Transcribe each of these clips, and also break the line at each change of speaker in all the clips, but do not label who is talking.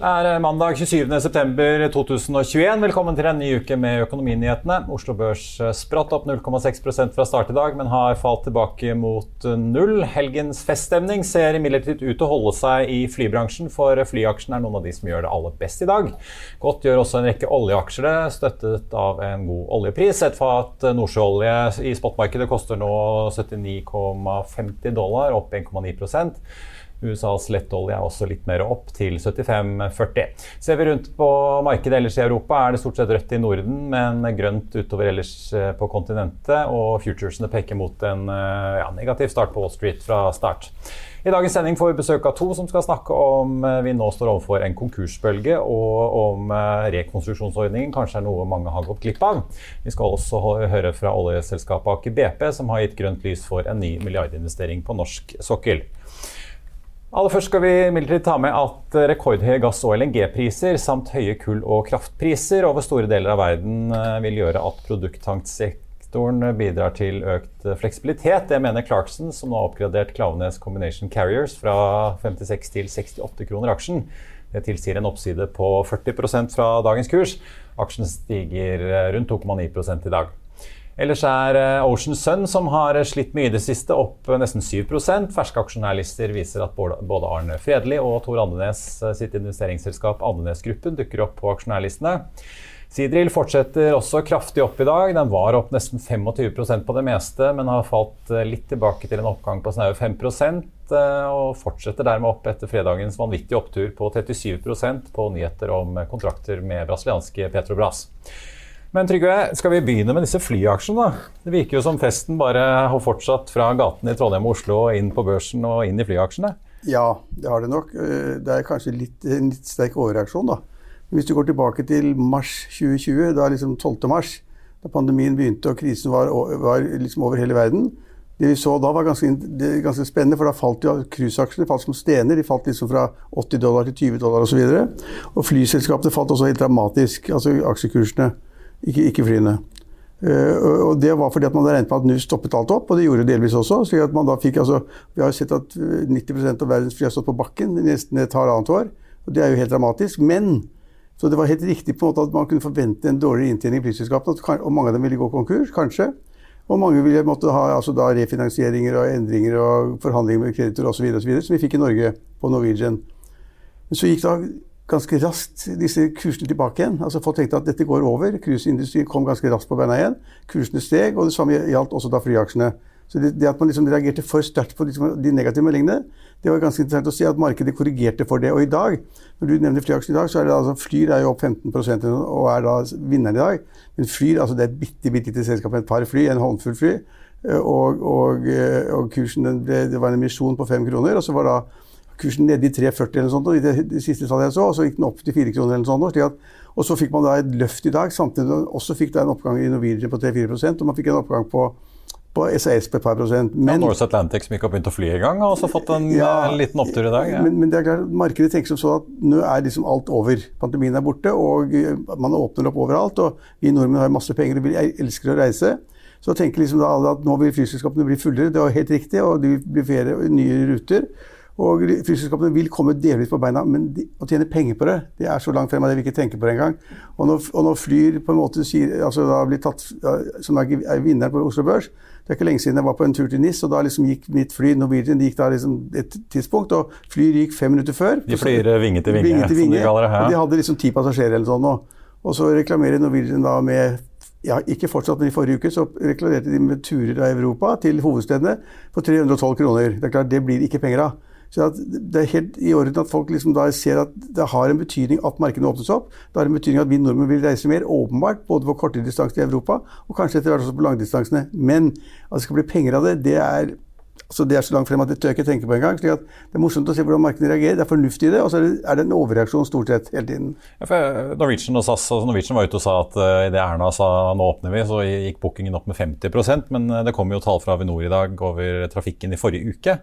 Det er eh, mandag 27.9.2021. Velkommen til en ny uke med Økonominyhetene. Oslo Børs eh, spratt opp 0,6% fra start i dag, men har falt tilbake mot eh, null. Helgens feststemning ser imidlertid ut til å holde seg i flybransjen, for flyaksjene er noen av de som gjør det aller best i dag. Godt gjør også en rekke oljeaksjer det, støttet av en god oljepris. Et fat nordsjøolje i spotmarkedet koster nå 79,50 dollar, opp 1,9 USAs lettolje er også litt mer opp, til 75,40. Ser vi rundt på markedet ellers i Europa, er det stort sett rødt i Norden, men grønt utover ellers eh, på kontinentet. Og futuresene peker mot en eh, ja, negativ start på Wall Street fra start. I dagens sending får vi besøk av to som skal snakke om eh, vi nå står overfor en konkursbølge, og om rekonstruksjonsordningen kanskje er noe mange har gått glipp av. Vi skal også høre fra oljeselskapet Aker BP, som har gitt grønt lys for en ny milliardinvestering på norsk sokkel. Aller først skal vi imidlertid ta med at rekordhøye gass- og LNG-priser samt høye kull- og kraftpriser over store deler av verden eh, vil gjøre at produkttanksektoren bidrar til økt fleksibilitet. Det mener Clarkson, som nå har oppgradert Klaveness Combination Carriers fra 56 til 68 kroner aksjen. Det tilsier en oppside på 40% fra dagens kurs. Aksjen stiger eh, rundt 2,9 i dag. Ellers er eh, Ocean Sun, som har slitt mye i det siste, opp eh, nesten 7 Ferske aksjonærlister viser at både Arne Fredli og Tor Andenes eh, sitt investeringsselskap Andenes Gruppen dukker opp på aksjonærlistene. Sidril fortsetter også kraftig opp i dag. Den var opp nesten 25% på det meste, men har falt litt tilbake til en oppgang på snaue 5% og fortsetter dermed opp etter fredagens vanvittige opptur på 37% på nyheter om kontrakter med brasilianske Petrobras. Men Trygve, skal vi begynne med disse flyaksjene? da? Det virker jo som festen bare har fortsatt fra gatene i Trondheim og Oslo og inn på børsen og inn i flyaksjene?
Ja, det har det nok. Eh, det er kanskje litt, en litt sterk overreaksjon, da. Hvis du går tilbake til mars 2020, da liksom 12. mars, da pandemien begynte og krisen var, var liksom over hele verden, det vi så da var ganske, ganske spennende, for da falt jo cruiseaksjene som stener. De falt liksom fra 80 dollar til 20 dollar osv. Og, så og flyselskapene falt også helt dramatisk, altså aksjekursene ikke, ikke flyene. Uh, og Det var fordi at man hadde regnet med at nå stoppet alt opp, og det gjorde det delvis også. slik at man da fikk, altså, Vi har jo sett at 90 av verdens fly har stått på bakken nesten et halvannet år. og Det er jo helt dramatisk. Men så det var helt riktig på en måte at man kunne forvente en dårligere inntjening i flyselskapene. Og mange av dem ville gå konkurs, kanskje. Og mange ville måtte ha altså da refinansieringer og endringer og forhandlinger med kreditor osv. som vi fikk i Norge på Norwegian. Men så gikk da ganske raskt disse kursene tilbake igjen. Altså Folk tenkte at dette går over. Cruiseindustrien kom ganske raskt på beina igjen. Kursene steg, og det samme gjaldt også da flyaksjene. Så det, det, at man liksom reagerte for sterkt på liksom de negative meldingene, det var ganske interessant å se at markedet korrigerte for det. Og i dag, når du nevner flyaksjen i dag, så er det altså Flyr er jo opp 15 og er da vinneren i dag. Men Flyr, altså det er et bitte, bitte lite selskap med et par fly, en håndfull fly. Og, og, og kursen ble, det var en emisjon på fem kroner. og så var da kursen nede i 3,40 eller sånt, i det, det, siste tallet jeg så, og så gikk den opp til 4 kroner eller sånt. At, og så fikk man da et løft i dag, samtidig som man også fikk da en oppgang i Norwegian på 3-4 og man fikk en oppgang på, på SAS på et par prosent.
Men, ja, Norse Atlantic som ikke har begynt å fly engang, har også fått en, ja, en liten opptur i dag.
Ja. Men, men, det er klart, markedet tenker som sånn at nå er liksom alt over. Pandemien er borte, og eh, man åpner opp overalt. Og vi nordmenn har masse penger og vi elsker å reise. Så tenker liksom da alle at nå vil flyselskapene bli fullere. Det er jo helt riktig, og det blir flere nye ruter. Og flyselskapene vil komme delvis på beina, men de, å tjene penger på det, det er så langt frem at jeg vil ikke tenke på det engang. Og når, og når Flyr på en måte sier, altså da blir tatt, som er vinneren på Oslo Børs Det er ikke lenge siden jeg var på en tur til NIS, og da liksom gikk mitt fly Norwegian gikk da liksom et tidspunkt, og Flyr gikk fem minutter før.
De flyr vinge til vinge, vinge, til vinge som de det.
her. Og de hadde liksom ti passasjerer eller sånn. Og, og så reklamerer Norwegian da med ja, ikke fortsatt, men i forrige uke så reklamerte de med turer av Europa til hovedstedene for 312 kroner. Det er klart, det blir ikke penger av. Så Det er helt i orden at folk liksom ser at det har en betydning at markedene åpnes opp. Det har en betydning at vi nordmenn vil reise mer, åpenbart, både på kortere distanser i Europa og kanskje etter hvert også på langdistansene. Men at det skal bli penger av det, det er Altså det er så langt frem at det tør jeg ikke tenke på engang. slik at Det er morsomt å se hvordan markedene reagerer. Det er fornuftig i det, og så er det en overreaksjon stort sett hele tiden.
Ja, for Norwegian og SAS altså Norwegian var ute og sa at uh, eh, idet Erna sa nå åpner vi, så gikk bookingen opp med 50% men uh, det kom jo tall fra Avinor i dag over trafikken i forrige uke.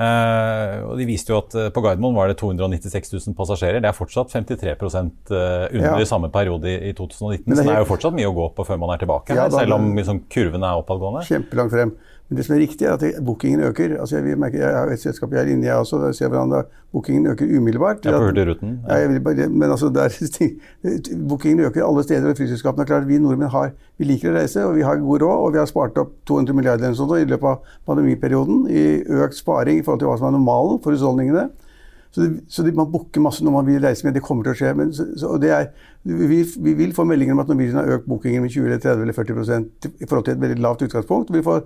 Uh, og De viste jo at uh, på Gardermoen var det 296 000 passasjerer. Det er fortsatt 53 uh, under ja. samme periode i, i 2019. Det så det er jo fortsatt mye å gå på før man er tilbake, ja, da, selv om liksom, kurven er oppadgående.
Kjempelangt frem. Men det som er riktig, er at bookingen øker. Altså jeg, merker, jeg har et selskap jeg er inne i, jeg også. Jeg ser hvordan bookingen øker umiddelbart.
Ja, på Hurtigruten.
Ja. Ja, men altså, bookingen øker alle steder. og Flyselskapene er klart vi nordmenn har, vi liker å reise, og vi har god råd. Og vi har spart opp 200 milliarder eller sånt, i løpet av pandemiperioden i økt sparing i forhold til hva som er normalen for husholdningene. Så, det, så det, man booker masse når man vil reise med. Det kommer til å skje. Men, så, så, er, vi, vi, vil få meldinger om at Norwegian har økt bookingen med 20 eller 30 eller 40 i forhold til et veldig lavt utgangspunkt. Vi får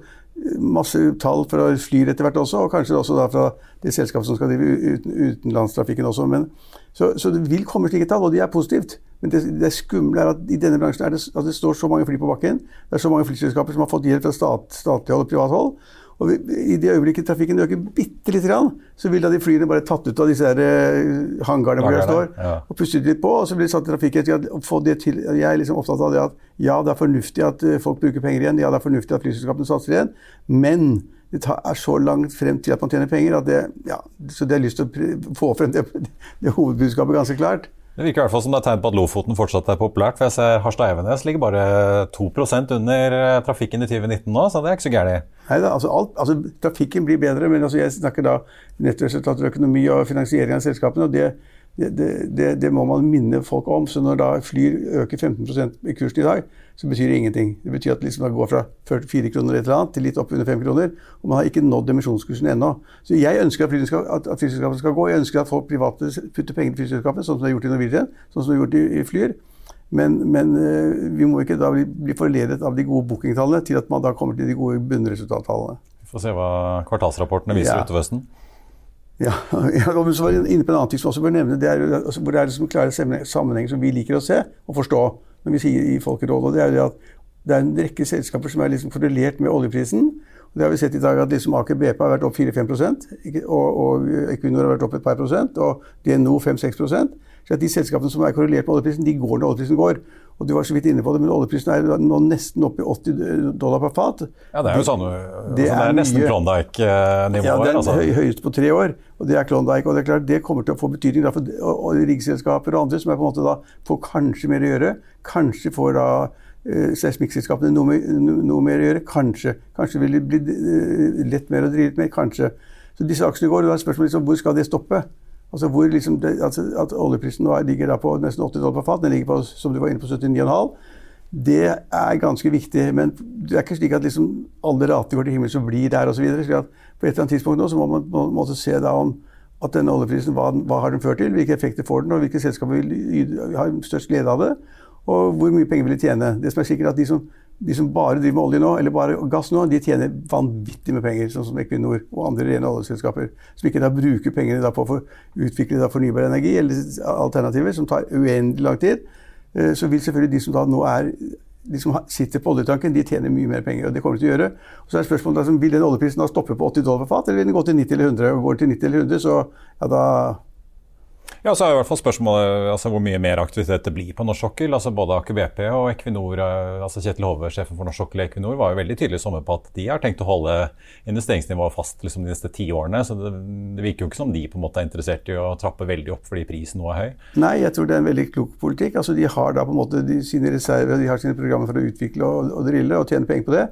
masse tall fra Flyr etter hvert også, og kanskje også fra det selskapet som skal drive uten, utenlandstrafikken også. Men, så, det vil komme slike tall, og de er positivt. Men det, det skumle er at i denne bransjen er det, at det står så mange fly på bakken. Det er så mange flyselskaper som har fått hjelp fra stat, statlig hold og privat hold. Og I det øyeblikket trafikken øker bitte lite grann, så vil da de flyene bare tatt ut av disse der uh, hangarene hvor de står, ja. og pustet litt på, og så blir det satt i trafikken. Jeg er liksom opptatt av det at ja, det er fornuftig at uh, folk bruker penger igjen, ja, det er fornuftig at flyselskapene satser igjen, men det er så langt frem til at man tjener penger at det, ja, så det har lyst til å få frem det, det hovedbudskapet ganske klart.
Det virker i hvert fall som det er tegn på at Lofoten fortsatt er populært. for jeg ser Harstad-Evenes ligger bare 2% under eh, trafikken i 2019 nå, så det er ikke så gærent.
Altså, altså, trafikken blir bedre, men altså, jeg snakker da nettresultater, økonomi og finansiering av selskapene. og det det, det, det, må man minne folk om. Så når da Flyr øker 15% i kursen i dag, så betyr det ingenting. Det betyr at det liksom går fra 44 kroner et eller annet til litt opp under 5 kroner. Og man har ikke nådd emisjonskursen ennå. Så jeg ønsker at flyselskapene skal, skal, gå. Jeg ønsker at folk private putter penger i flyselskapet, sånn som de har gjort i Norwegian, sånn som de har gjort i, i Flyr. Men, men, eh, vi må ikke da bli, bli forledet av de gode bookingtallene til at man da kommer til de gode bunnresultattallene.
Vi får se hva kvartalsrapportene viser ja. utover høsten.
Ja, ja så var jeg inne på en annen ting som også bør nevne. Det er, altså, hvor det er liksom klare sammenhenger som vi liker å se og forstå når vi sier i Folkerådet. Det er jo at det er en rekke selskaper som er liksom korrelert med oljeprisen. Og det har vi sett i dag at liksom Aker BP har vært opp 4-5% og, og Equinor har vært opp et par prosent, og DNO 5-6 Så De selskapene som er korrelert med oljeprisen, de går når oljeprisen går. Og du var så vidt inne på det, men oljeprisen er nå nesten oppe i 80 dollar per fat.
Ja, Det er jo sånn, altså, det, er, nesten Klondyke-nivået.
Ja, det er altså. høy, høyest på tre år. og Det er Klondyke, og det er klart det kommer til å få betydning for og, riggselskaper og andre som er på en måte da får kanskje mer å gjøre. Kanskje får da eh, seismikkselskapene noe, noe, mer å gjøre. Kanskje. Kanskje vil det bli eh, lett mer å drive litt mer. Kanskje. Så disse aksjene går, og da er spørsmålet liksom, hvor skal det stoppe? Altså hvor liksom det, altså At oljeprisen nå ligger da på nesten 80 dollar per fat, den ligger på, som du var inne på 79,5, det er ganske viktig. Men det er ikke slik at liksom alle rater går til himmels og blir der osv. På et eller annet tidspunkt nå så må man må, må se da om at denne oljeprisen, hva, hva, har den ført til, hvilke effekter får den, og hvilke selskaper vil ha størst glede av det, og hvor mye penger vil de tjene. Det som er sikkert at de som de som bare driver med olje nå, eller bare gass nå, de tjener vanvittig med penger, sånn som Equinor og andre rene oljeselskaper. Som ikke da bruker pengene på å utvikle fornybar energi eller alternativer, som tar uendelig lang tid. Eh, så vil selvfølgelig de som da nå er de som sitter på oljetanken, de tjener mye mer penger. og det kommer de til å gjøre. Og så er spørsmålet altså, Vil den oljeprisen da stoppe på 80 dollar per fat, eller vil den gå til 90 eller 100? Og går den til 90 eller 100, så ja, da
ja, så er i hvert fall spørsmålet altså, hvor mye mer aktivitet det blir på norsk sokkel. Altså, både Aker BP og Equinor, eh, altså Kjetil Hove, sjefen for norsk sokkel i Equinor, var jo veldig tydelig i sommer på at de har tenkt å holde investeringsnivået fast liksom, de neste ti årene. Så det, det, virker jo ikke som de på en måte er interessert i å trappe veldig opp fordi prisen nå er høy.
Nei, jeg tror det er en veldig klok politikk. Altså, de har da på en måte de, sine reserver, de har sine programmer for å utvikle og, og drille og tjene penger på det.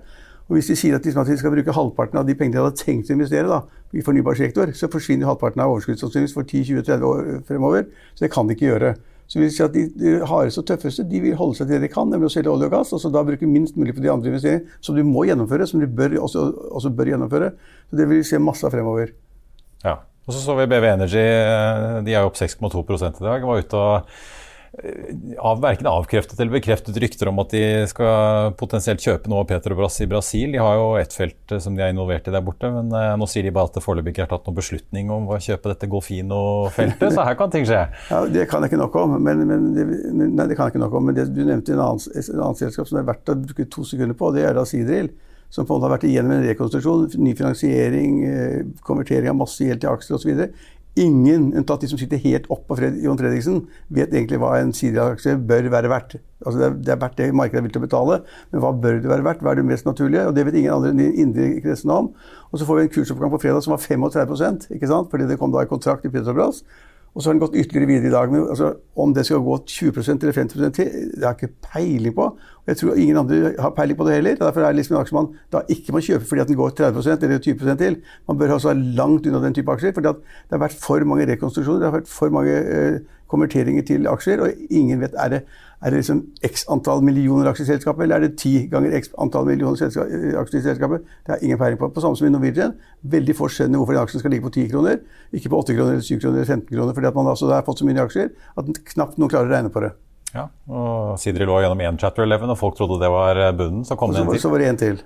Og hvis de sier at de, skal bruke halvparten av de pengene de hadde tenkt å investere da, i fornybar sektor, så forsvinner halvparten av overskuddet sannsynligvis for 10-20-30 år fremover. Så det kan de ikke gjøre. Så vil si at De, de hardeste og tøffeste de vil holde seg til det de kan, nemlig å selge olje og gass. og så da bruke minst mulig på de andre investeringene som de må gjennomføre, som de bør, også, også, bør gjennomføre. Så Det vil vi se masse av fremover.
Ja, og så så vi BV Energy, eh, de er jo opp 6,2% i dag. var ute og Eh, av, verken avkreftet eller bekreftet rykter om at de skal potensielt kjøpe noe av Petrobras i Brasil. De har jo ett felt eh, som de er involvert i der borte, men uh, nå sier de bare at det foreløpig ikke er tatt noen beslutning om å kjøpe dette Golfino-feltet, så her kan ting skje.
ja, Det kan jeg ikke nok om, men, men, det, nei, det kan jeg ikke nok om, men det, du nevnte en annen, et annet selskap som det er verdt å bruke to sekunder på, det er da Sidril. Som på en måte har vært igjennom en rekonstruksjon, ny finansiering, konvertering av masse gjeld til aksjer osv. Ingen, unntatt de som sitter helt oppå Fred, Jon Fredriksen, vet egentlig hva en Sidia-aksje bør være verdt. Altså det, er, det er verdt det markedet er villig til å betale, men hva bør det være verdt? Hva er det mest naturlige? Og Det vet ingen andre enn de indre kretsene om. Og så får vi en kursoppgang på fredag som var 35% ikke sant? fordi det kom da en kontrakt i Petrobras. Og så har den gått ytterligere videre i dag. Men altså, om det skal gå 20% eller 50 til, det har jeg ikke peiling på. Og jeg tror ingen andre har peiling på det heller. Derfor er det liksom en aksje man da ikke må kjøpe fordi at den går 30% eller 20% til. Man bør altså være langt unna den type aksjer. fordi det har vært for mange rekonstruksjoner, det har vært for mange eh, konverteringer til aksjer, og ingen vet er det er det liksom x antall millioner aksjeselskaper, eller er det ti ganger x antall millioner aksjeselskaper? Det har ingen peiling på. På samme som i Norwegian. Veldig få skjønner hvorfor den aksjen skal ligge på 10 kroner, ikke på 8 kroner, eller 7 kroner eller 15 kroner, fordi at man altså har fått så mye aksjer at knapt noen klarer å regne på det.
Ja, og Sidri lå gjennom én chapter 11, og folk trodde det var bunnen. Så kom det en til.
Så var det en til.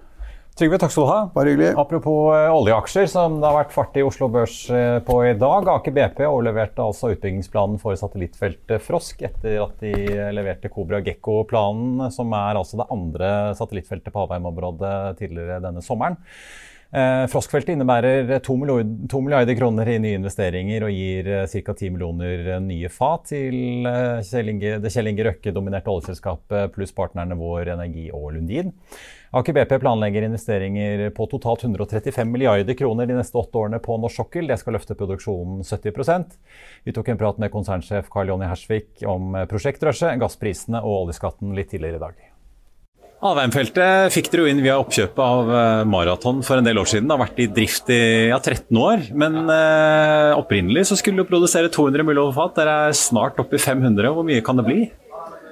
Trygve, takk skal du ha.
Bare hyggelig.
Apropos uh, oljeaksjer, som det har vært fart i Oslo Børs uh, på i dag. Aker BP overleverte altså utbyggingsplanen for satellittfeltet Frosk etter at de leverte Kobra Gekko-planen, som er altså det andre satellittfeltet på Havheim-området tidligere denne sommeren. Froskfeltet innebærer 2 milliarder, 2 milliarder, kroner i nye investeringer og gir ca. 10 millioner nye fat til det Kjell Inge Røkke-dominerte oljeselskapet pluss partnerne Vår Energi og Lundin. Aker BP planlegger investeringer på totalt 135 milliarder kroner de neste åtte årene på norsk sokkel. Det skal løfte produksjonen 70% Vi tok en prat med konsernsjef Karl Jonny Hersvik om prosjektrushet, gassprisene og oljeskatten litt tidligere i dag. Alvheimfeltet fikk dere jo inn via oppkjøpet av eh, Maraton for en del år siden. Det har vært i drift i ja, 13 år, men eh, opprinnelig så skulle du produsere 200 mulig fat. Dere er snart oppe i 500. Hvor mye kan det bli?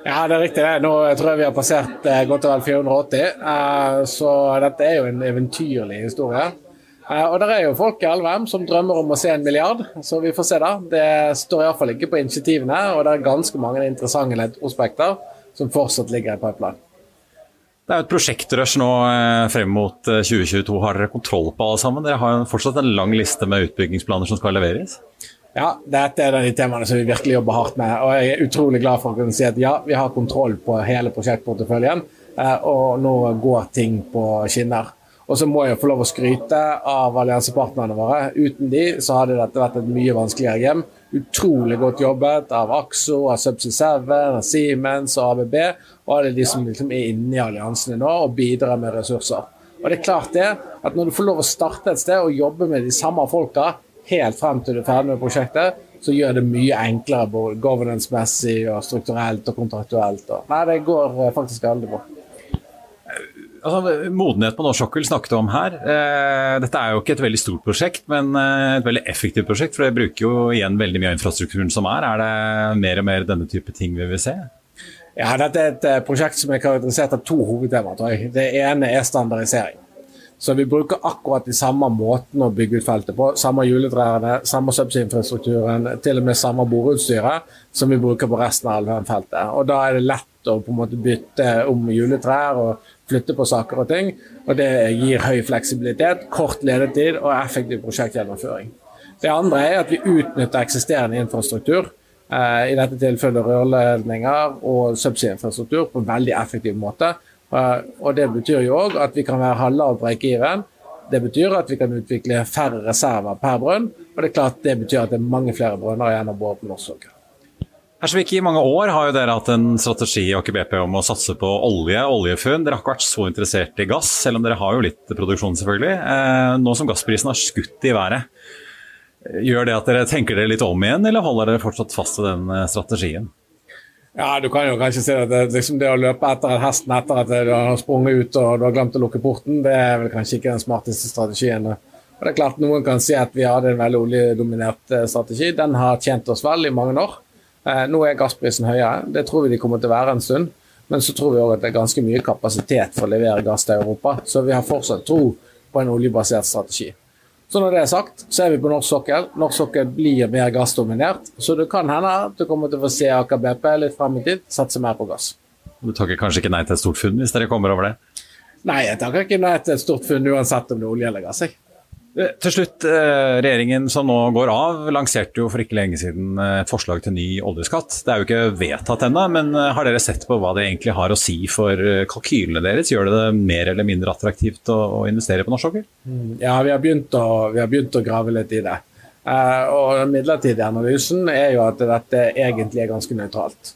Ja, det er riktig. det. Nå tror jeg vi har passert eh, godt og vel 480. Eh, så dette er jo en eventyrlig historie. Eh, og det er jo folk i Alvheim som drømmer om å se en milliard, så vi får se da. Det står iallfall ikke på initiativene, og det er ganske mange interessante ospekter som fortsatt ligger i pipeline.
Det er jo et prosjektrush nå frem mot 2022. Har dere kontroll på alle sammen? Dere har jo fortsatt en lang liste med utbyggingsplaner som skal leveres?
Ja, dette er de temaene som vi virkelig jobber hardt med. Og jeg er utrolig glad for å kunne si at ja, vi har kontroll på hele prosjektporteføljen, eh, og nå går ting på skinner. Og så må jeg få lov å skryte av alliansepartnerne våre. Uten de så hadde dette vært et mye vanskeligere game. Utrolig godt jobbet av Axo, av Subsea 7, av Siemens og ABB. Og alle de som liksom er inne i alliansene nå og bidrar med ressurser. Og det er klart det, at Når du får lov å starte et sted og jobbe med de samme folka helt frem til du er ferdig med prosjektet, så gjør det mye enklere både governance-messig og strukturelt og kontraktuelt. Nei, det går eh, faktisk veldig bra.
Altså, modenhet på norsk sokkel snakket om her. Eh, dette er jo ikke et veldig stort prosjekt, men eh, et veldig effektivt prosjekt. For det bruker jo igjen veldig mye av infrastrukturen som er. Er det mer og mer denne type ting vi vil se?
Ja, Dette er et prosjekt som er karakterisert av to hovedtemaer. Det ene er standardisering. Så vi bruker akkurat de samme måtene å bygge ut feltet på. Samme juletrærne, samme subsea-infrastrukturen, til og med samme boreutstyret som vi bruker på resten av Alvheim-feltet. Og Da er det lett å på en måte bytte om juletrær og flytte på saker og ting. Og Det gir høy fleksibilitet, kort ledetid og effektiv prosjektgjennomføring. Det andre er at vi utnytter eksisterende infrastruktur, eh, i dette tilfellet rørledninger og subsea-infrastruktur, på en veldig effektiv måte og Det betyr jo òg at vi kan være ha lav break-even. Det betyr at vi kan utvikle færre reserver per brønn. Og det er klart det betyr at det er mange flere brønner igjen å bore på norsk sokkel.
Hersvik, I mange år har jo dere hatt en strategi i Aker om å satse på olje, oljefunn. Dere har ikke vært så interessert i gass, selv om dere har jo litt produksjon, selvfølgelig. Eh, nå som gassprisen har skutt i været, gjør det at dere tenker dere litt om igjen, eller holder dere fortsatt fast i den eh, strategien?
Ja, du kan jo kanskje si at det, liksom det å løpe etter en hesten etter at du har sprunget ut og du har glemt å lukke porten, det er vel kanskje ikke den smarteste strategien Og det er klart Noen kan si at vi hadde en veldig oljedominert eh, strategi. Den har tjent oss vel i mange år. Eh, nå er gassprisen høyere. Det tror vi de kommer til å være en stund. Men så tror vi òg at det er ganske mye kapasitet for å levere gass til Europa. Så vi har fortsatt tro på en oljebasert strategi. Så når det er sagt, så er vi på norsk sokkel. Norsk sokkel blir mer gassdominert. Så det kan hende at du kommer til å få se Aker BP litt frem i tid satse mer på gass.
Du takker kanskje ikke nei til et stort funn hvis dere kommer over det?
Nei, jeg takker ikke nei til et stort funn uansett om det er olje eller gass. Jeg.
Eh, til slutt, eh, Regjeringen som nå går av, lanserte jo for ikke lenge siden eh, et forslag til ny oljeskatt. Det er jo ikke vedtatt ennå, men har dere sett på hva det egentlig har å si for kalkylene deres? Gjør det det mer eller mindre attraktivt å, investere på norsk sokkel?
Mm, ja, vi har, å, vi har begynt å grave litt i det. Og Den midlertidige analysen er jo at dette egentlig er ganske nøytralt.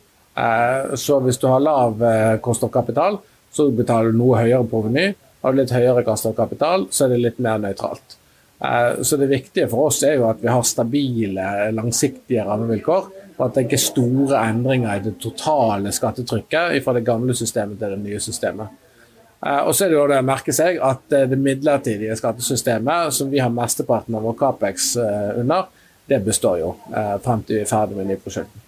Så hvis du har lav kost av kapital, så betaler du noe høyere proveny. Har du litt høyere kost av kapital, så er det litt mer nøytralt. Eh, så det viktige for oss er jo at vi har stabile, langsiktige rammevilkår. Og at det ikke er store endringer i det totale skattetrykket fra det gamle systemet til det nye systemet. Eh, og så er det jo det å merke seg at eh, det midlertidige skattesystemet, som vi har mesteparten av vår Capex under, det består jo frem til vi er ferdig med nyprosjektet.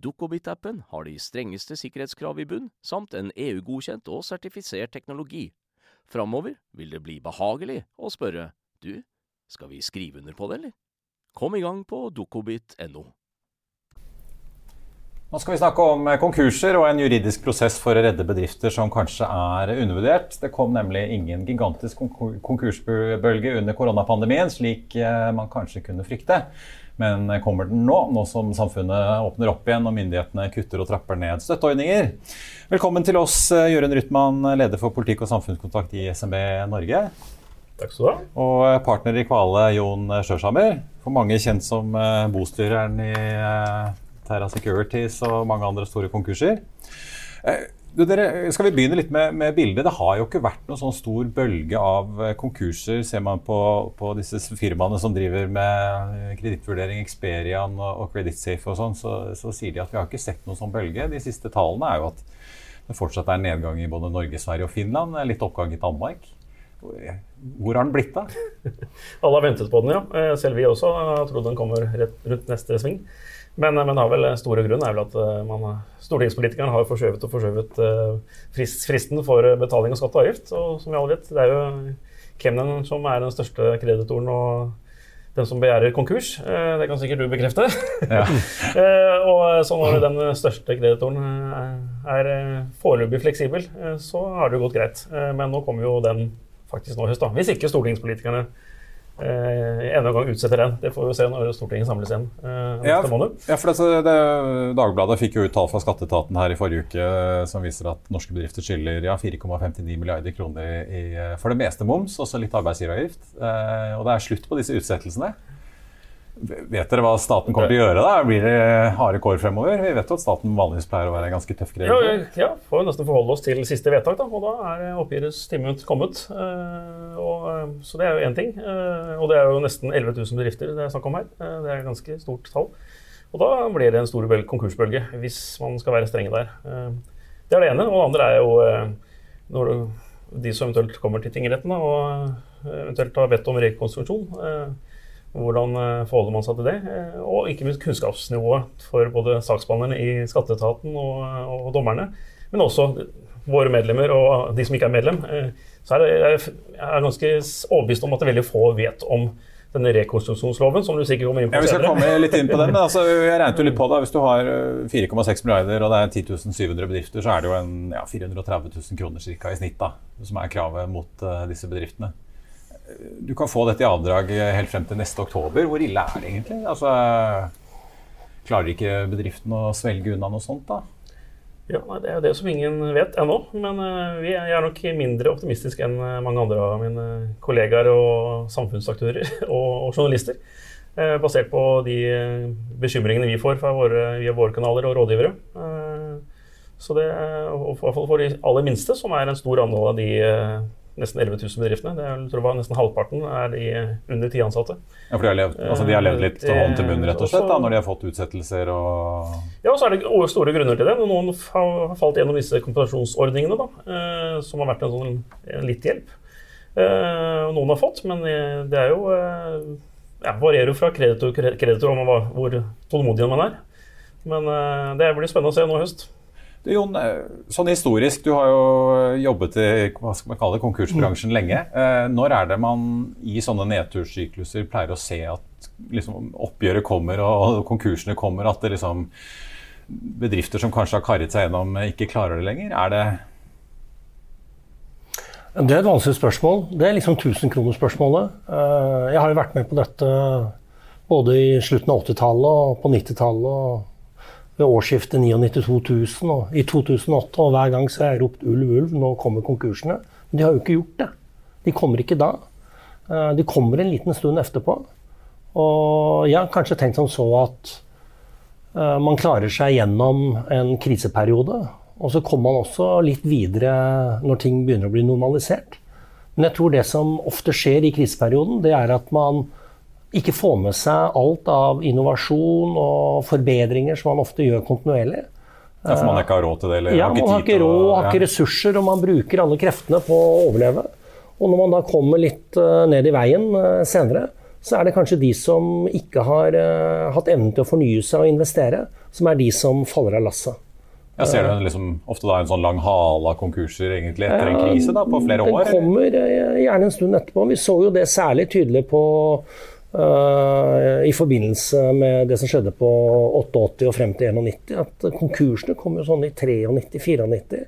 Dukkobit-appen har de strengeste sikkerhetskrav i bunn, samt en EU-godkjent og sertifisert teknologi. Framover vil det bli behagelig å spørre du, skal vi skrive under på det, eller? Kom i gang på dukkobit.no.
Nå skal vi snakke om konkurser og en juridisk prosess for å redde bedrifter som kanskje er undervurdert. Det kom nemlig ingen gigantisk konkursbølge under koronapandemien, slik eh, man kanskje kunne frykte. Men kommer den nå, nå som samfunnet åpner opp igjen og myndighetene kutter og trapper ned støtteordninger? Velkommen til oss, eh, Jørund Rytman, leder for politikk og samfunnskontakt i SMB Norge.
Takk skal du ha.
Og partner i Kvale, Jon Sjøshammer. For mange kjent som eh, bostyreren i eh, Terra Securities og mange andre store konkurser. Dere, skal vi begynne litt med, med, bildet? Det har jo ikke vært noen sånn stor bølge av eh, konkurser. Ser man på, på disse firmaene som driver med eh, kredittvurdering, Experian og, og Creditsafe og sånn, så, så, sier de at vi har ikke sett noen sånn bølge. De siste tallene er jo at det fortsatt er nedgang i både Norge, Sverige og Finland. Litt oppgang i Danmark. Hvor har den blitt av?
Alle har ventet på den, ja. Eh, selv vi også har trodd den kommer rett rundt neste sving. Men, men har vel store grunn er vel at eh, man, stortingspolitikeren har forskjøvet og forskjøvet eh, frist, fristen for betaling av skatt og avgift. Og som vi alle vet, det er jo Kemnen som er den største kreditoren og den som begjærer konkurs. Eh, det kan sikkert du bekrefte. Ja. og så når den største kreditoren er foreløpig fleksibel, så har det jo gått greit. Men nå kommer jo den faktisk nå i høst, da. Hvis ikke stortingspolitikerne eh, enda en gang utsetter den. Det får vi se når Stortinget samles igjen eh,
ja, ja, for det, det, Dagbladet fikk jo ut tall fra skatteetaten her i forrige uke eh, som viser at norske bedrifter skylder ja, 4,59 milliarder kroner i, for det meste moms, også litt arbeidsgiveravgift. Eh, og det er slutt på disse utsettelsene. Vet dere hva staten kommer til å gjøre? da? Blir det harde kår fremover? Vi vet jo at staten vanligvis pleier å være en ganske tøff
Ja, ja, får nesten forholde oss til siste vedtak, da. Og da er oppgjørets time kommet. Uh, og, uh, så det er jo én ting. Uh, og det er jo nesten 11 000 bedrifter det er snakk om her. det er et ganske stort tall. Og da blir det en stor konkursbølge, hvis man skal være strenge der. det er det ene. Og det andre er jo når de som eventuelt kommer til tingretten og eventuelt har bedt om rekonstruksjon hvordan eh, forholder man seg til det? Eh, og ikke minst kunnskapsnivået for både saksbehandlerne i skatteetaten og, og, dommerne. Men også våre medlemmer og de som ikke er medlem. Eh, så er jeg er ganske overbevist om at det veldig få vet om denne rekonstruksjonsloven, som du sikkert kommer inn på
ja, Vi skal komme litt inn på den, men altså, jeg regnet jo litt på det. Hvis du har 4,6 milliarder og det er 10 700 bedrifter, så er det jo en, ja, 430 000 kroner cirka i snitt da, som er kravet mot uh, disse bedriftene du kan få dette i avdrag helt frem til neste oktober. Hvor ille er det egentlig? Altså, klarer ikke bedriften å svelge unna noe sånt, da?
Ja, Det er jo det som ingen vet ennå. Men uh, vi er, nok mindre optimistiske enn uh, mange andre av mine kollegaer og samfunnsaktører og, journalister. Basert på de bekymringene vi får våre, via våre kanaler og rådgivere. så det, og for, for de aller minste, som er en stor andel av de nesten 11 000 bedriftene. Det er, jeg tror var Nesten halvparten er de under ti ansatte.
Ja, for de har levd, altså de har levd litt til hånd til munn, rett og slett, da, når de har fått utsettelser og
Ja, og så er det store grunner til det. Noen har falt gjennom disse kompensasjonsordningene, da, eh, som har vært en sånn en litt hjelp. Eh, noen har fått, men det er jo ja, varierer jo fra kreditor til kreditor om hvor tålmodig man er. Men det blir spennende å se nå i høst.
Du, Jon, eh, sånn historisk, du har jo jobbet i hva skal man kalle det, konkursbransjen lenge. Eh, når er det man i sånne nedturssykluser pleier å se at liksom, oppgjøret kommer og konkursene kommer? At det liksom bedrifter som kanskje har karret seg gjennom, ikke klarer det lenger? Er det
det er et vanskelig spørsmål. Det er liksom 1000-kronerspørsmålet. Eh, jeg har jo vært med på dette både i slutten av 80-tallet og på 90-tallet ved årsskiftet 99-2000 og i 2008. Og hver gang så har jeg ropt ulv, ulv, nå kommer konkursene. Men de har jo ikke gjort det. De kommer ikke da. Eh, de kommer en liten stund etterpå. Og jeg har kanskje tenkt som så at eh, man klarer seg gjennom en kriseperiode. Og så kommer man også litt videre når ting begynner å bli normalisert. Men jeg tror det som ofte skjer i kriseperioden, det er at man ikke få med seg alt av innovasjon og forbedringer som man ofte gjør kontinuerlig.
Ja, For man ikke har råd til det? Eller
ja, man har ikke råd, har ikke ressurser, og man bruker alle kreftene på å overleve. Og når man da kommer litt uh, ned i veien uh, senere, så er det kanskje de som ikke har uh, hatt evnen til å fornye seg og investere, som er de som faller av lasset.
Jeg ser du liksom, ofte da en sånn lang hale av konkurser egentlig etter en krise da, på flere år?
Den kommer gjerne en stund etterpå. Vi så jo det særlig tydelig på Uh, i forbindelse med det som skjedde på 88 og frem til 91. At konkursene kom jo sånn i 93-94.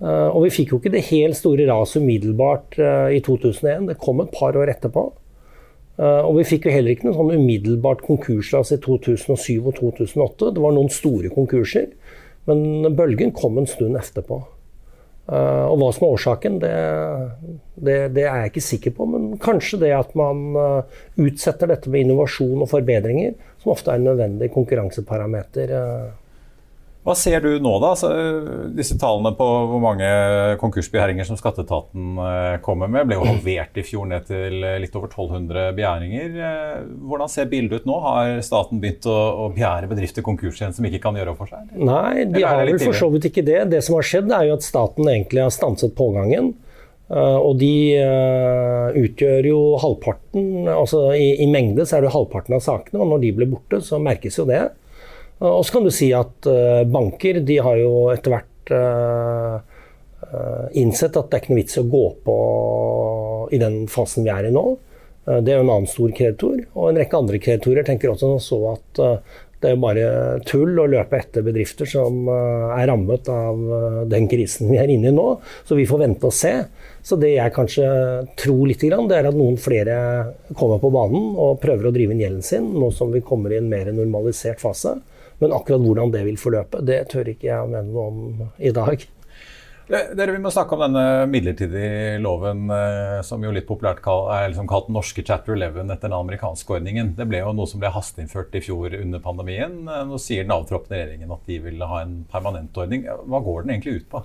Uh, og vi fikk jo ikke det helt store raset umiddelbart uh, i 2001. Det kom et par år etterpå. og vi fikk jo heller ikke noe sånn umiddelbart konkursras i 2007 og 2008. Det var noen store konkurser, men bølgen kom en stund etterpå. Uh, og hva som er årsaken, det, det, det, er jeg ikke sikker på. Men kanskje det at man uh, utsetter dette med innovasjon og forbedringer, som ofte er en nødvendig konkurranseparameter.
Hva ser du nå, da? Så, disse tallene på hvor mange konkursbegjæringer som skatteetaten eh, kommer med, ble jo halvert i fjor ned til eh, litt over 1200 begjæringer. Eh, hvordan ser bildet ut nå? Har staten begynt å, å begjære bedrifter konkurs igjen som ikke kan gjøre opp for seg?
Nei, de har vel for så vidt ikke det. Det som har skjedd, er jo at staten egentlig har stanset pågangen. og de utgjør jo halvparten, altså i, i mengde så er det halvparten av sakene. Og når de blir borte, så merkes jo det. Og så kan du si at uh, banker de har jo etter hvert uh, innsett at det er ikke noe vits å gå på i den fasen vi er i nå. det er jo en annen stor kreditor. Og en rekke andre kreditorer tenker også så at det er bare tull å løpe etter bedrifter som er rammet av den krisen vi er inne i nå. Så vi får vente og se. Så det jeg kanskje tror litt, det er at noen flere kommer på banen og prøver å drive inn gjelden sin, nå som vi kommer i en mer normalisert fase. Men akkurat hvordan det vil forløpe, det tør ikke jeg å mene noe om i dag.
Dere, Vi må snakke om denne midlertidige loven eh, som jo litt populært er liksom kalt norske chapter 11 etter den amerikanske ordningen. Det ble jo noe som ble hasteinnført i fjor under pandemien. Eh, nå sier den avtroppende regjeringen at de vil ha en permanent ordning. Hva går den egentlig ut på?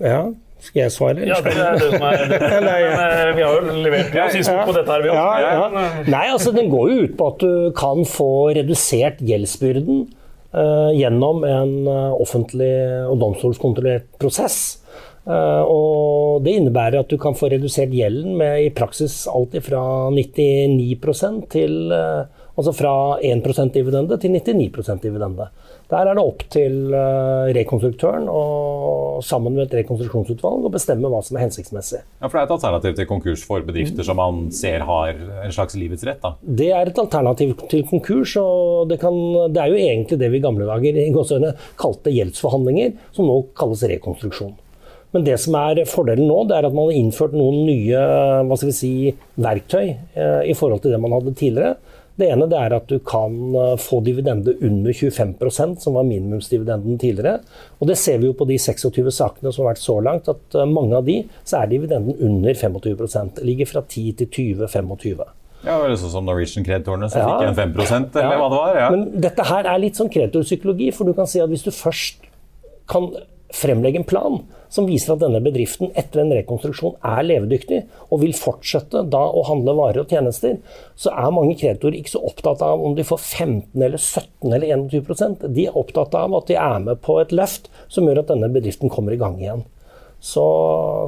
Ja, skal jeg svare?
Ja, det er det som er Men Vi har jo levert ja, synspunkt på dette her, vi
ja, ja. Nei, altså Den går jo ut på at du kan få redusert gjeldsbyrden uh, gjennom en uh, offentlig og domstolskontrollert prosess. Uh, og Det innebærer at du kan få redusert gjelden med i praksis alt fra 99 til uh, Altså fra 1% dividende til 99% dividende. Der er det opp til uh, rekonstruktøren og sammen med et rekonstruksjonsutvalg å bestemme hva som er hensiktsmessig.
Ja, For det er et alternativ til konkurs for bedrifter som man ser har en slags livets rett? da?
Det er et alternativ til konkurs, og det, kan, det er jo egentlig det vi i gamle dager i gåsøgne kalte gjeldsforhandlinger, som nå kalles rekonstruksjon. Men det som er fordelen nå, det er at man har innført noen nye hva skal vi si, verktøy eh, i forhold til det man hadde tidligere. Det ene det er at du kan eh, få dividende under 25% som var minimumsdividenden tidligere. Og det ser vi jo på de 26 sakene som har vært så langt, at eh, mange av de så er dividenden under 25 Det ligger fra 10 til 20-25.
Ja, det Sånn som Norwegian-kreditorene som ja. fikk en 5% eller ja. hva det var? Ja.
Men dette her er litt sånn kreditorpsykologi, for du kan si at hvis du først kan fremlegge en plan som viser at denne bedriften etter en rekonstruksjon er levedyktig og vil fortsette da å handle varer og tjenester, så er mange kreditorer ikke så opptatt av om de får 15 eller 17 eller 21% De er opptatt av at de er med på et løft som gjør at denne bedriften kommer i gang igjen. Så,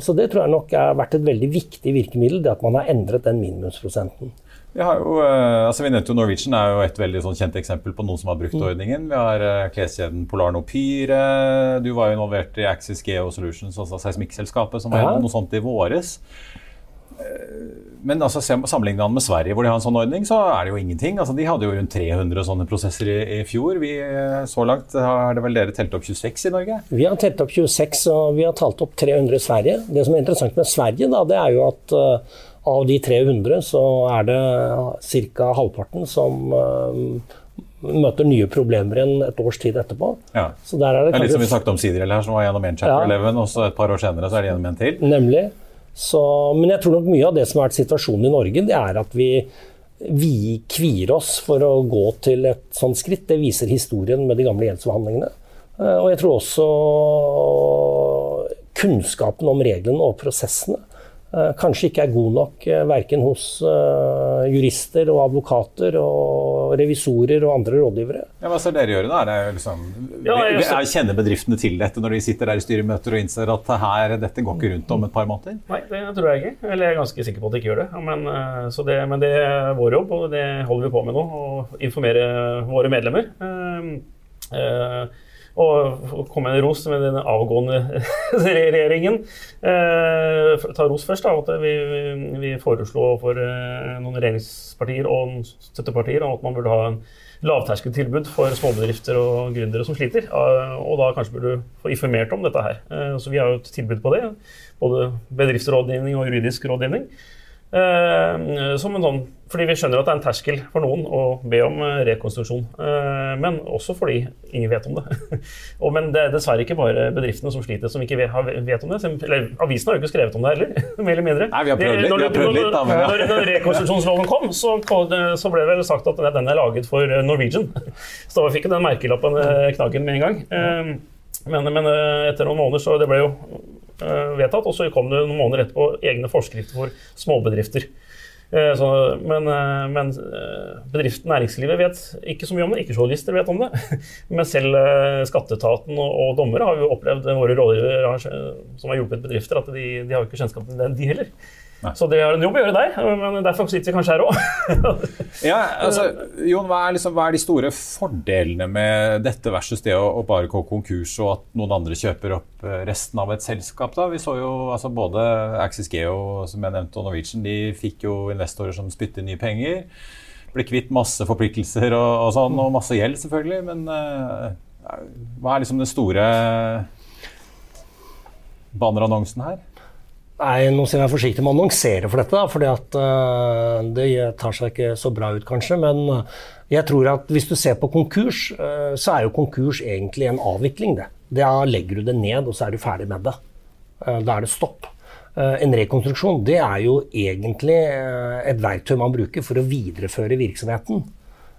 så det tror jeg nok har vært et veldig viktig virkemiddel, det at man har endret den minimumsprosenten.
Vi, har jo, eh, altså vi nevnte jo Norwegian er jo et veldig sånn kjent eksempel på noen som har brukt mm. ordningen. Vi har uh, kleskjeden Polar Nopyre. Du var jo involvert i Axis Geo Solutions, altså seismikkselskapet, som var ja. noe sånt i våres. Eh, men altså, sammenlignet med Sverige, hvor de har en sånn ordning, så er det jo ingenting. Altså, de hadde jo rundt 300 sånne prosesser i, i fjor. Vi, så langt har det vel dere telt opp 26 i Norge? Vi
har telt opp 26, og vi har talt opp 300 i Sverige. Det som er interessant med Sverige, da, det er jo at av de 300 så er det ca. halvparten som uh, møter nye problemer igjen et års tid etterpå.
Ja. Så der er det, det er litt som vi snakket om Sidriel her, som var gjennom en chapter ja. 11, og så et par år senere så er det gjennom en til.
Nemlig. Så, men jeg tror nok mye av det som har vært situasjonen i Norge, det er at vi, vi kvier oss for å gå til et sånt skritt. Det viser historien med de gamle gjeldsforhandlingene. Uh, og jeg tror også kunnskapen om reglene og prosessene Eh, kanskje ikke er god nok eh, verken hos uh, jurister og advokater og revisorer og andre rådgivere.
Ja, hva skal dere gjøre da? Er det liksom, ja, jeg, kjenner bedriftene til dette når de sitter der i styremøter og innser at her, dette går ikke rundt om et par måneder?
Nei, det tror jeg ikke. Eller jeg er ganske sikker på at de ikke gjør det. Men, det, men det er vår jobb, og det holder vi på med nå. Å informere våre medlemmer. Uh, uh, og komme med en ros med den avgående regjeringen. Eh, ta ros først. da, at Vi, vi foreslo for eh, noen regjeringspartier og støttepartier at man burde ha en lavterskeltilbud for småbedrifter og gründere som sliter. Eh, og da kanskje burde du få informert om dette her. Eh, så vi har jo et tilbud på det. Både bedriftsrådgivning og juridisk rådgivning. Uh, som en sånn, fordi vi skjønner at det er en terskel for noen å be om uh, rekonstruksjon. Uh, men også fordi ingen vet om det. og, men det er dessverre ikke bare bedriftene som sliter, som ikke vet, om det. Eller, avisen har jo ikke skrevet om det heller, mer eller mindre.
Nei, vi har prøvd litt. Når, vi har prøvd litt da,
men, ja. når, når rekonstruksjonsloven kom, så, så, ble det vel sagt at den er laget for Norwegian. Så da fikk den merkelappen knaggen med en gang. Men, men etter noen måneder så det ble jo Eh, vedtatt. Og så kom det noen måneder etterpå egne forskrifter for småbedrifter. Eh, så, men, eh, men, bedriften, næringslivet, vet ikke så mye om det. Ikke journalister vet om det. Men selv skatteetaten og, og dommere har jo opplevd våre rådgivere som har hjulpet bedrifter, at de, de har jo ikke kjennskap til det, de heller. Så det er en jobb å gjøre der, men derfor sitter vi kanskje her òg.
ja, altså, Jon, hva er, liksom, hva er, de store fordelene med dette versus det å, å, bare gå konkurs og at noen andre kjøper opp eh, resten av et selskap? da? Vi så jo altså, både Axis Geo som jeg nevnte, og Norwegian de fikk jo investorer som spytter nye penger. Ble kvitt masse forpliktelser og, og sånn, og masse gjeld, selvfølgelig. Men uh, hva er liksom den store bannerannonsen her?
Nei, nå skal jeg forsiktig med å annonsere for dette, for uh, det tar seg ikke så bra ut, kanskje. Men uh, jeg tror at hvis du ser på konkurs, uh, så er jo konkurs egentlig en avvikling, det. Da legger du det ned, og så er du ferdig med det. Uh, da er det stopp. Eh, en rekonstruksjon det er jo egentlig eh, et verktøy man bruker for å videreføre virksomheten.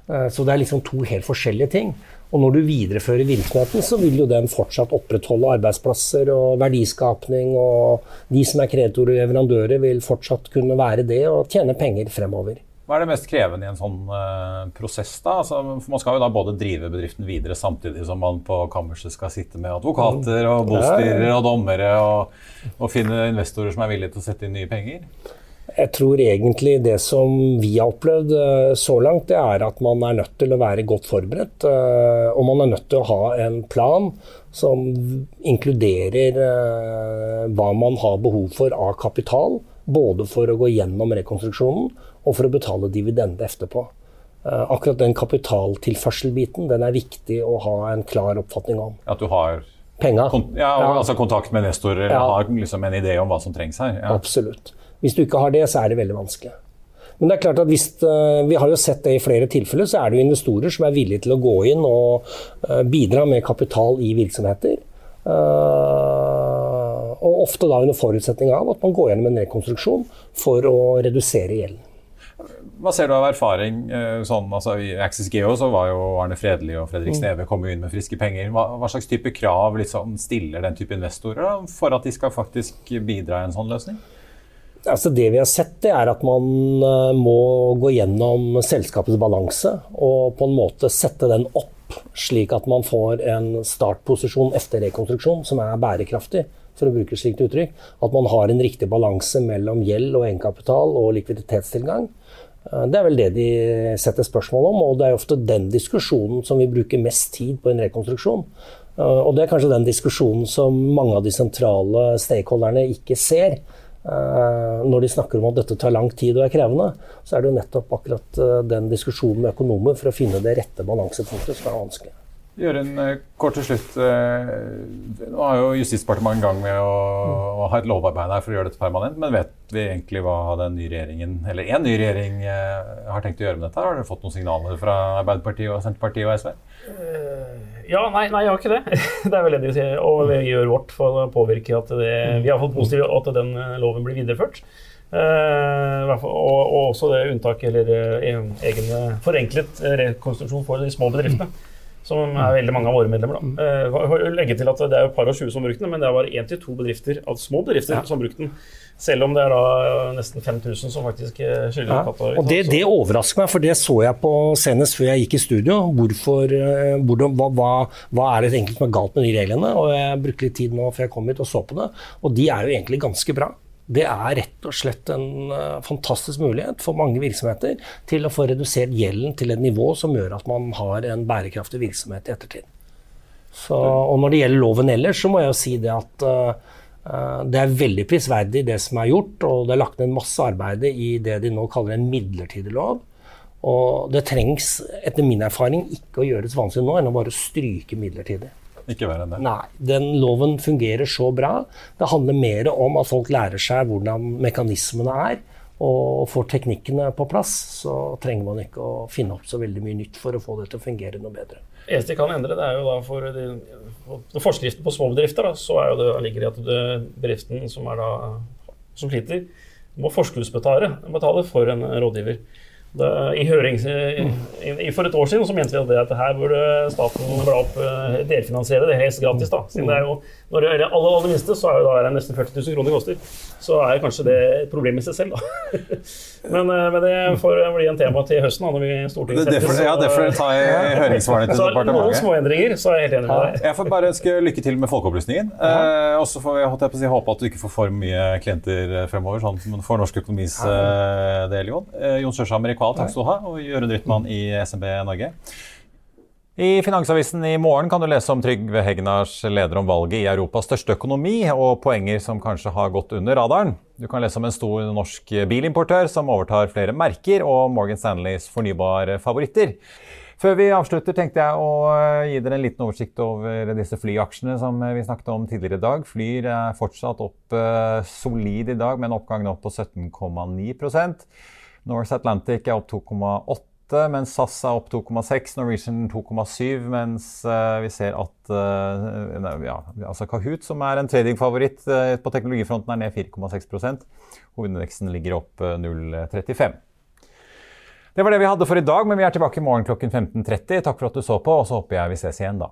Så det er liksom to helt forskjellige ting. Og når du viderefører virksomheten, så vil jo den fortsatt opprettholde arbeidsplasser og verdiskapning. Og de som er kreditorer og leverandører, vil fortsatt kunne være det og tjene penger fremover.
Hva er det mest krevende i en sånn uh, prosess? da? Altså, for Man skal jo da både drive bedriften videre samtidig som man på kammerset skal sitte med advokater og bostyrere og dommere og, og finne investorer som er villige til å sette inn nye penger?
Jeg tror egentlig det som vi har opplevd uh, så langt, det er at man er nødt til å være godt forberedt. Uh, og man er nødt til å ha en plan som inkluderer hva man har behov for av kapital. Både for å gå gjennom rekonstruksjonen og for å betale dividende etterpå. Eh, akkurat den kapitaltilførselbiten den er viktig å ha en klar oppfatning om.
At du har
Penger.
Kon ja, altså kontakt med nestor, eller ja. har liksom en idé om hva som trengs her?
Ja. Absolutt. Hvis du ikke har det, så er det veldig vanskelig. Men det er klart at hvis, uh, vi har jo sett det i flere tilfeller, så er det jo investorer som er villige til å gå inn og uh, bidra med kapital i virksomheter. Uh, og ofte da under forutsetning av at man går gjennom en rekonstruksjon for å redusere gjelden.
Hva ser du av erfaring? Eh, sånn, altså, I Axis Geo så var jo Arne Fredli og Fredrik mm. Sneve kom inn med friske penger. Hva, hva slags type krav liksom, stiller den type investorer da, for at de skal faktisk bidra i en sånn løsning?
Altså det vi har sett, er at man eh, må gå gjennom selskapets balanse og på en måte sette den opp, slik at man får en startposisjon etter rekonstruksjon som er bærekraftig for å bruke slikt uttrykk. At man har en riktig balanse mellom gjeld og egenkapital og likviditetstilgang. Eh, det er vel det de setter spørsmål om, og det er ofte den diskusjonen som vi bruker mest tid på en rekonstruksjon. Eh, og det er kanskje den diskusjonen som mange av de sentrale stakeholderne ikke ser. Eh, når de snakker om at dette tar lang tid og er krevende, så er det jo nettopp akkurat den diskusjonen med økonomer for å finne det rette balansepunktet som er vanskelig.
Jørund, eh, kort til slutt. Eh, nå har jo Justisdepartementet en gang med å, å, ha et lovarbeid her for å gjøre dette permanent. Men vet vi egentlig hva den nye regjeringen, eller en ny regjering eh, har tenkt å gjøre med dette? Har dere fått noen signaler fra Arbeiderpartiet, og Senterpartiet og SV?
Ja, nei, nei, jeg har ikke det. Det er vel enig å si. Og vi gjør vårt for å påvirke at det, vi har fått positivt at den loven blir videreført. Uh, og, og, også det unntaket eller uh, egen forenklet rekonstruksjon for de små bedriftene som er veldig mange av våre medlemmer. Da. Eh, legge til at Det er et par og tjue som brukte den, men det er bare én til to bedrifter altså små bedrifter ja. som brukte den. Selv om det er da nesten 5000 som faktisk eh, skylder ja. katta.
Og det, det, overrasker meg, for det så jeg på senest før jeg gikk i studio. Hvorfor, eh, hvordan, hva, hva, hva, er det egentlig som er galt med de reglene? Og Jeg brukte litt tid nå før jeg kom hit og så på det, og de er jo egentlig ganske bra det er rett og slett en uh, fantastisk mulighet for mange virksomheter til å få redusert gjelden til et nivå som gjør at man har en bærekraftig virksomhet i ettertid. Så, og når det gjelder loven ellers, så må jeg jo si det at uh, det er veldig prisverdig det som er gjort, og det er lagt ned masse arbeid i det de nå kaller en midlertidig lov. Og det trengs, etter min erfaring, ikke å gjøres vanskelig nå enn å bare stryke midlertidig.
Ikke verre enn det.
Nei. Den loven fungerer så bra. Det handler mer om at folk lærer seg hvordan mekanismene er. Og får teknikkene på plass, så trenger man ikke å finne opp så veldig mye nytt for å få det til å fungere noe bedre.
Det eneste de kan endre, det er jo da for de, for forskriften på småbedrifter, da, så er jo det, ligger i at det, bedriften som, da, som sliter, må forskuddsbetale betale for en rådgiver. Det, I høring i, for et år siden så mente vi at, det, at her burde staten bla opp, eh, delfinansiere det helst gratis. da, siden det er jo, Når det gjelder aller, aller minste, så er jo da nesten 40 000 kroner koster. Så er kanskje det et problem i seg selv, da. men, eh, men, det får bli en tema til høsten. da, når vi Stortinget
det, Så, ja, det får ta i høringssvarene til departementet.
Noen småendringer, så er jeg helt enig med
deg. Jeg får bare ønske lykke til med folkeopplysningen. Eh, og så får jeg, jeg si, håpe at du ikke får for mye klienter fremover, sånn som for norsk økonomis eh, del, Jon. Eh, Jon Sørshammer i Kval, takk skal du ha. Og Jørund Rytman i SMB Norge. I Finansavisen i morgen kan du lese om Trygve Hegnars leder om valget i Europas største økonomi, og poenger som kanskje har gått under radaren. Du kan lese om en stor norsk bilimportør som overtar flere merker, og Morgan Stanleys fornybare favoritter. Før vi avslutter, tenkte jeg å gi dere en liten oversikt over disse flyaksjene som vi snakket om tidligere i dag. Flyr er fortsatt opp eh, solid i dag, med en oppgang nå på 17,9 North Atlantic er opp 2,8 2,8, mens SAS er opp 2,6, Norwegian 2,7, mens uh, vi ser at uh, ja, altså Kahoot, som er en tradingfavoritt uh, på teknologifronten, er ned 4,6% Hovedindeksen ligger opp 0,35. Det var det vi hadde for i dag, men vi er tilbake i morgen klokken 15.30. Takk for at du så på, og så håper jeg vi ses igjen da.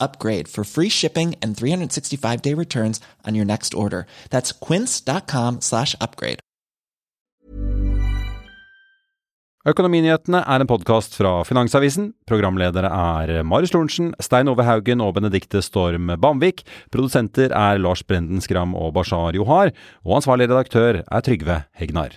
upgrade for free shipping and 365 day returns on your next order. That's quince.com slash upgrade.
Økonominyhetene er en podkast fra Finansavisen. Programledere er Marius Lorentzen, Stein Ove Haugen og Benedikte Storm Bamvik. Produsenter er Lars Brenden Skram og Bashar Johar. Og ansvarlig redaktør er Trygve Hegnar.